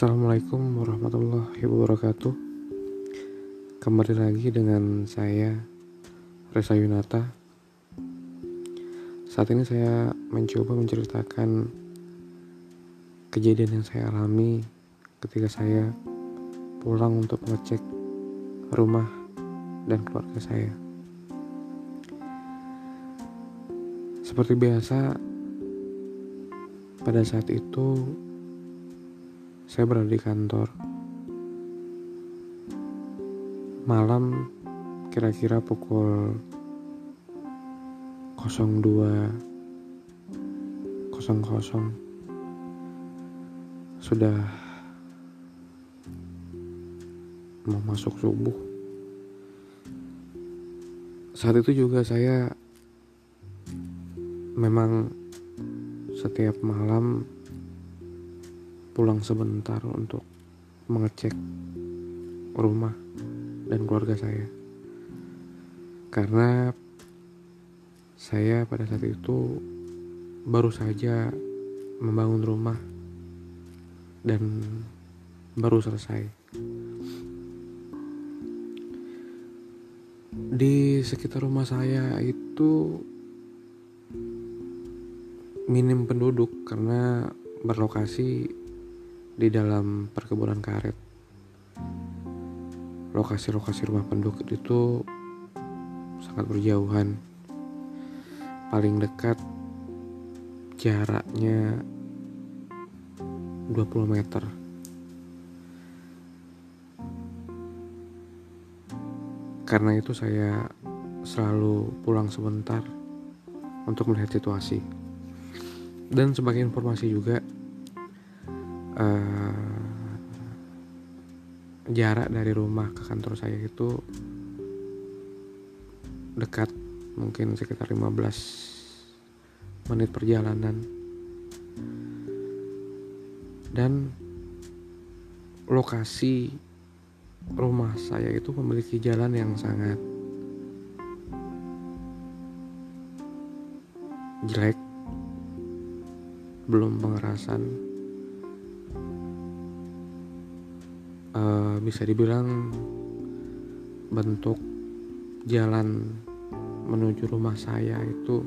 Assalamualaikum warahmatullahi wabarakatuh. Kembali lagi dengan saya Reza Yunata. Saat ini saya mencoba menceritakan Kejadian yang saya alami ketika saya pulang untuk mengecek rumah dan keluarga saya. Seperti biasa pada saat itu saya berada di kantor. Malam kira-kira pukul 02.00 sudah mau masuk subuh. Saat itu juga saya memang setiap malam pulang sebentar untuk mengecek rumah dan keluarga saya. Karena saya pada saat itu baru saja membangun rumah dan baru selesai. Di sekitar rumah saya itu minim penduduk karena berlokasi di dalam perkebunan karet. Lokasi-lokasi rumah penduduk itu sangat berjauhan. Paling dekat jaraknya 20 meter. Karena itu saya selalu pulang sebentar untuk melihat situasi. Dan sebagai informasi juga, uh, jarak dari rumah ke kantor saya itu dekat mungkin sekitar 15 menit perjalanan. Dan lokasi rumah saya itu memiliki jalan yang sangat jelek belum pengerasan uh, bisa dibilang bentuk jalan menuju rumah saya itu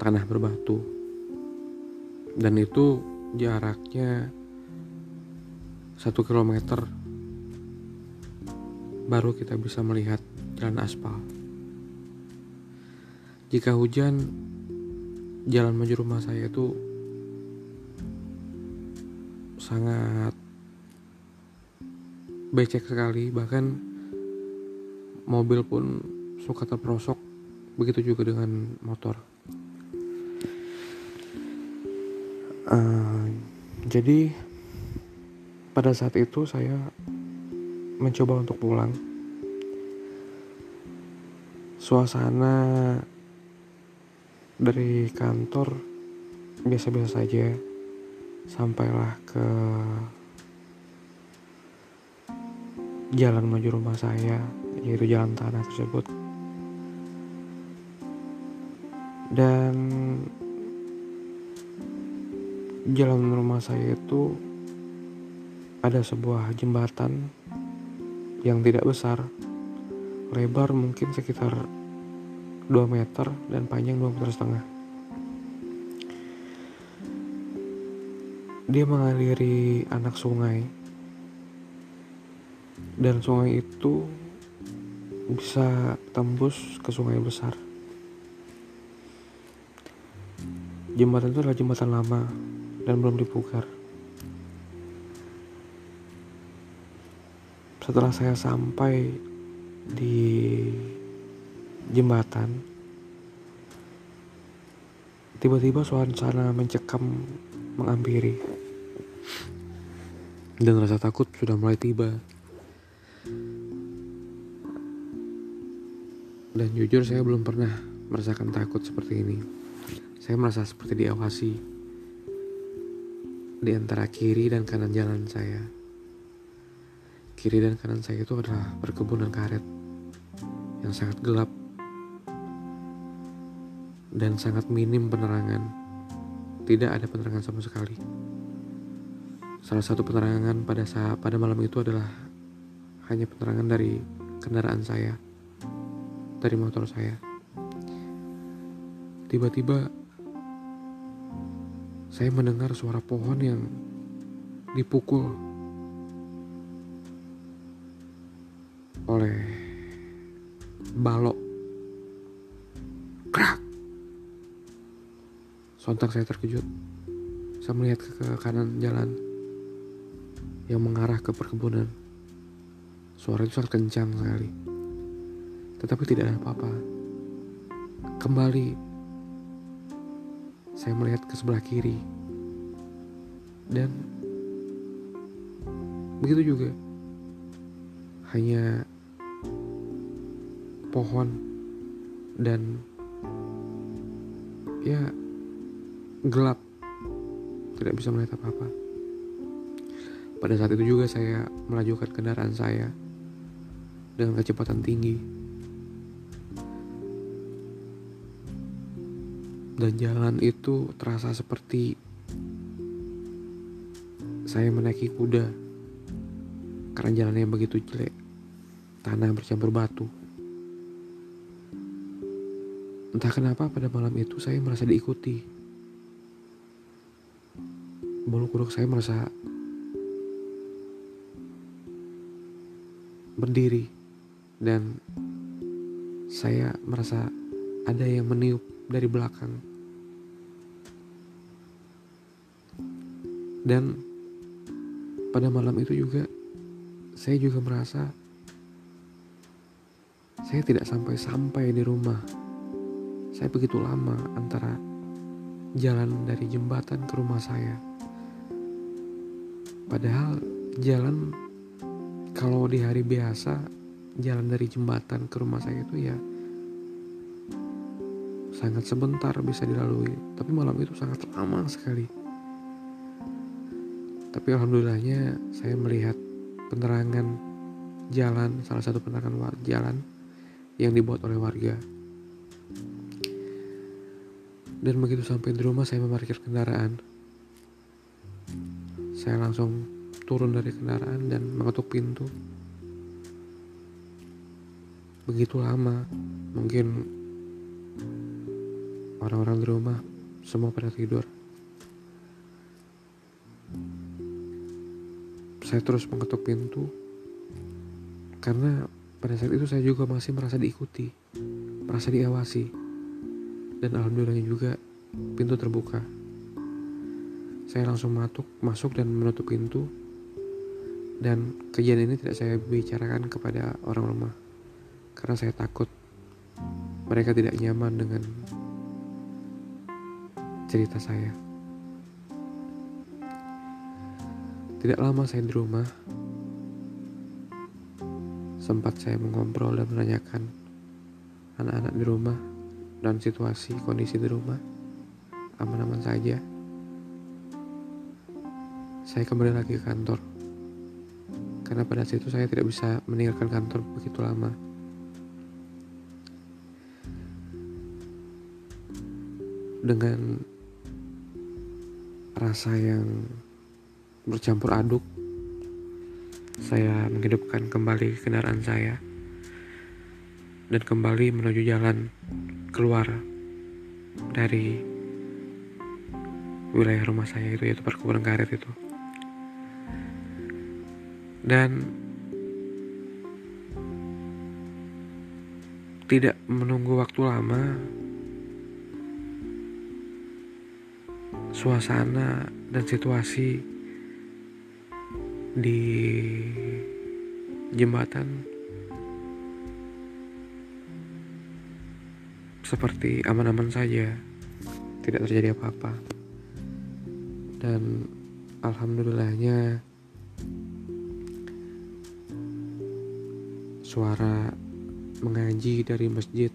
tanah berbatu. Dan itu jaraknya satu kilometer. Baru kita bisa melihat jalan aspal. Jika hujan jalan menuju rumah saya itu sangat becek sekali. Bahkan mobil pun suka terperosok begitu juga dengan motor. Uh, jadi pada saat itu saya mencoba untuk pulang. Suasana dari kantor biasa-biasa saja sampailah ke jalan menuju rumah saya yaitu jalan tanah tersebut. Dan jalan rumah saya itu ada sebuah jembatan yang tidak besar lebar mungkin sekitar 2 meter dan panjang 2 meter setengah dia mengaliri anak sungai. Dan sungai itu bisa tembus ke sungai besar. Jembatan itu adalah jembatan lama dan belum dipugar. Setelah saya sampai di jembatan tiba-tiba suasana mencekam menghampiri dan rasa takut sudah mulai tiba. Dan jujur saya belum pernah merasakan takut seperti ini. Saya merasa seperti diawasi di antara kiri dan kanan jalan saya. Kiri dan kanan saya itu adalah perkebunan karet yang sangat gelap dan sangat minim penerangan. Tidak ada penerangan sama sekali. Salah satu penerangan pada saat pada malam itu adalah hanya penerangan dari kendaraan saya, dari motor saya. Tiba-tiba saya mendengar suara pohon yang dipukul oleh balok. Krak! Sontak saya terkejut. Saya melihat ke, ke kanan jalan yang mengarah ke perkebunan. Suara itu sangat kencang sekali. Tetapi tidak ada apa-apa. Kembali saya melihat ke sebelah kiri. Dan begitu juga. Hanya pohon dan ya gelap tidak bisa melihat apa-apa pada saat itu juga saya melajukan kendaraan saya dengan kecepatan tinggi dan jalan itu terasa seperti saya menaiki kuda karena jalannya begitu jelek tanah bercampur batu Entah kenapa pada malam itu saya merasa diikuti. Bulu kuduk saya merasa berdiri dan saya merasa ada yang meniup dari belakang. Dan pada malam itu juga saya juga merasa saya tidak sampai-sampai di rumah saya begitu lama antara jalan dari jembatan ke rumah saya. Padahal jalan kalau di hari biasa jalan dari jembatan ke rumah saya itu ya sangat sebentar bisa dilalui. Tapi malam itu sangat lama sekali. Tapi alhamdulillahnya saya melihat penerangan jalan, salah satu penerangan jalan yang dibuat oleh warga. Dan begitu sampai di rumah saya memarkir kendaraan. Saya langsung turun dari kendaraan dan mengetuk pintu. Begitu lama, mungkin orang-orang di rumah semua pada tidur. Saya terus mengetuk pintu karena pada saat itu saya juga masih merasa diikuti, merasa diawasi dan alhamdulillahnya juga pintu terbuka. Saya langsung masuk, masuk dan menutup pintu. Dan kejadian ini tidak saya bicarakan kepada orang rumah karena saya takut mereka tidak nyaman dengan cerita saya. Tidak lama saya di rumah, sempat saya mengobrol dan menanyakan anak-anak di rumah dan situasi kondisi di rumah aman-aman saja. Saya kembali lagi ke kantor. Karena pada saat itu saya tidak bisa meninggalkan kantor begitu lama. Dengan rasa yang bercampur aduk, saya menghidupkan kembali kendaraan saya dan kembali menuju jalan keluar dari wilayah rumah saya itu yaitu perkebunan karet itu dan tidak menunggu waktu lama suasana dan situasi di jembatan seperti aman-aman saja, tidak terjadi apa-apa. Dan alhamdulillahnya suara mengaji dari masjid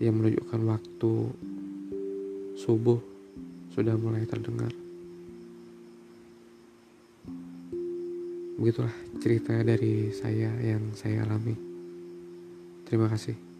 yang menunjukkan waktu subuh sudah mulai terdengar. Begitulah cerita dari saya yang saya alami. Terima kasih.